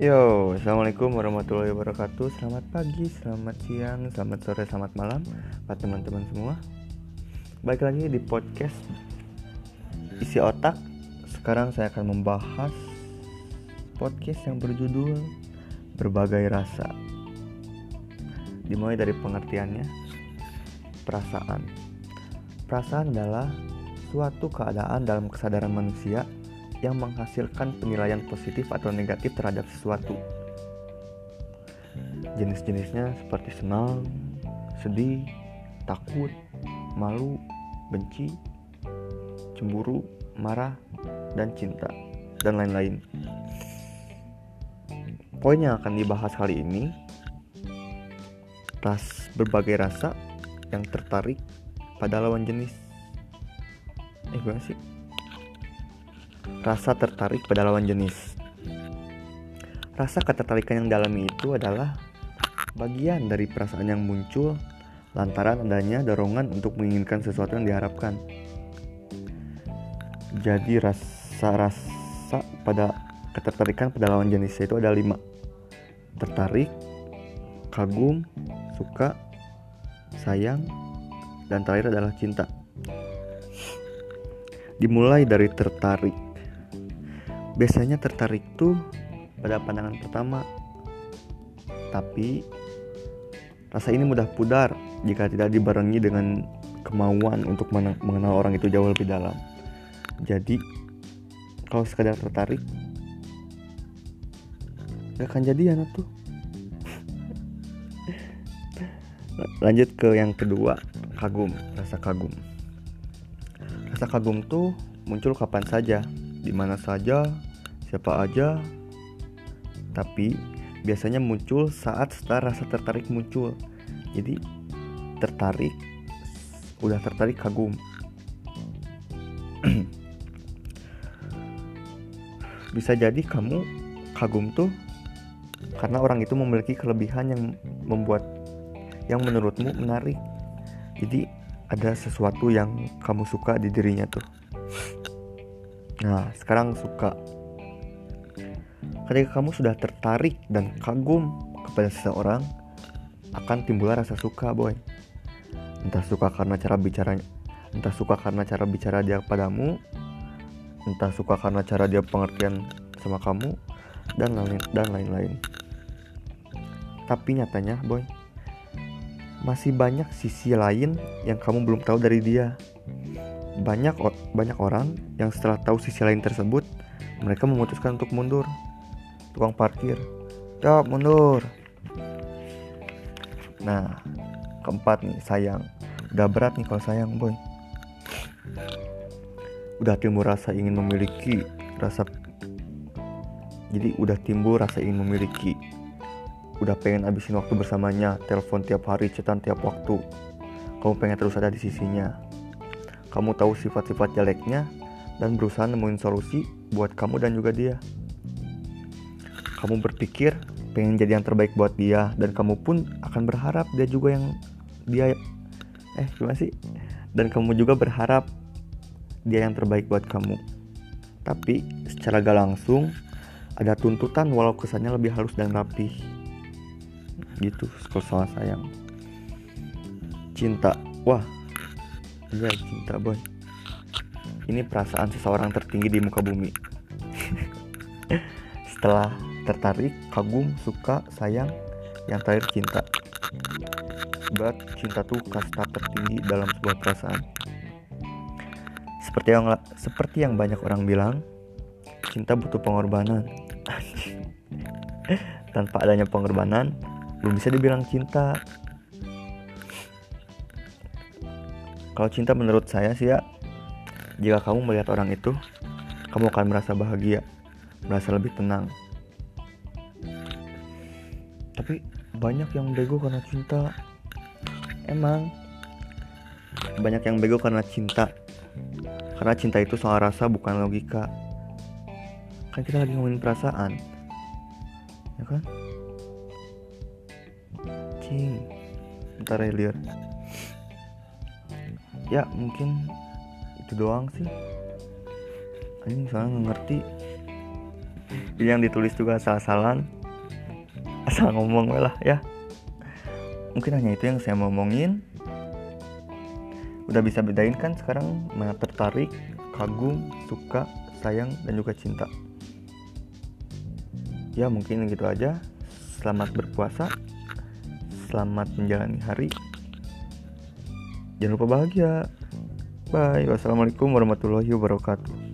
Yo, assalamualaikum warahmatullahi wabarakatuh. Selamat pagi, selamat siang, selamat sore, selamat malam, buat teman-teman semua. Baik lagi di podcast isi otak. Sekarang saya akan membahas podcast yang berjudul berbagai rasa. Dimulai dari pengertiannya, perasaan. Perasaan adalah suatu keadaan dalam kesadaran manusia yang menghasilkan penilaian positif atau negatif terhadap sesuatu. Jenis-jenisnya seperti senang, sedih, takut, malu, benci, cemburu, marah, dan cinta, dan lain-lain. Poin yang akan dibahas kali ini ras berbagai rasa yang tertarik pada lawan jenis. Eh, gimana sih? Rasa tertarik pada lawan jenis. Rasa ketertarikan yang dalami itu adalah bagian dari perasaan yang muncul lantaran adanya dorongan untuk menginginkan sesuatu yang diharapkan. Jadi rasa-rasa pada ketertarikan pada lawan jenis itu ada lima. Tertarik, kagum, suka, sayang, dan terakhir adalah cinta. Dimulai dari tertarik biasanya tertarik tuh pada pandangan pertama. Tapi rasa ini mudah pudar jika tidak dibarengi dengan kemauan untuk mengenal orang itu jauh lebih dalam. Jadi kalau sekadar tertarik gak akan jadian tuh. Lanjut ke yang kedua kagum rasa kagum. Rasa kagum tuh muncul kapan saja di mana saja siapa aja. Tapi biasanya muncul saat setelah rasa tertarik muncul. Jadi tertarik udah tertarik kagum. Bisa jadi kamu kagum tuh karena orang itu memiliki kelebihan yang membuat yang menurutmu menarik. Jadi ada sesuatu yang kamu suka di dirinya tuh. Nah sekarang suka Ketika kamu sudah tertarik dan kagum kepada seseorang, akan timbul rasa suka, boy. Entah suka karena cara bicara, entah suka karena cara bicara dia padamu, entah suka karena cara dia pengertian sama kamu, dan lain dan lain-lain. Tapi nyatanya, boy, masih banyak sisi lain yang kamu belum tahu dari dia. Banyak banyak orang yang setelah tahu sisi lain tersebut, mereka memutuskan untuk mundur tukang parkir. Stop mundur. Nah keempat nih sayang. Udah berat nih kalau sayang boy. Udah timbul rasa ingin memiliki Rasa Jadi udah timbul rasa ingin memiliki. Udah pengen abisin waktu bersamanya Telepon tiap hari, cetan tiap waktu. Kamu pengen terus ada di sisinya. Kamu tahu sifat-sifat jeleknya Dan berusaha nemuin solusi buat kamu dan juga dia kamu berpikir pengen jadi yang terbaik buat dia dan kamu pun akan berharap dia juga yang dia eh gimana sih? Dan kamu juga berharap dia yang terbaik buat kamu. Tapi secara gak langsung ada tuntutan walau kesannya lebih halus dan rapi gitu soal sayang. Cinta. Wah iya cinta boy. Ini perasaan seseorang tertinggi di muka bumi. Setelah tertarik, kagum, suka, sayang, yang terakhir cinta. Sebab cinta tuh kasta tertinggi dalam sebuah perasaan. Seperti yang seperti yang banyak orang bilang, cinta butuh pengorbanan. Tanpa adanya pengorbanan, belum bisa dibilang cinta. Kalau cinta menurut saya sih ya, jika kamu melihat orang itu, kamu akan merasa bahagia, merasa lebih tenang, tapi banyak yang bego karena cinta. Emang. Banyak yang bego karena cinta. Karena cinta itu soal rasa bukan logika. Kan kita lagi ngomongin perasaan. Ya kan? Cing. Ntar ya lihat ya mungkin itu doang sih. Ini soalnya ngerti. Yang ditulis juga asal-asalan asal ngomong lah ya. Mungkin hanya itu yang saya mau ngomongin udah bisa bedain kan sekarang mana tertarik kagum suka sayang dan juga cinta? Ya mungkin gitu aja. Selamat berpuasa. Selamat menjalani hari. Jangan lupa bahagia. Bye. Wassalamualaikum warahmatullahi wabarakatuh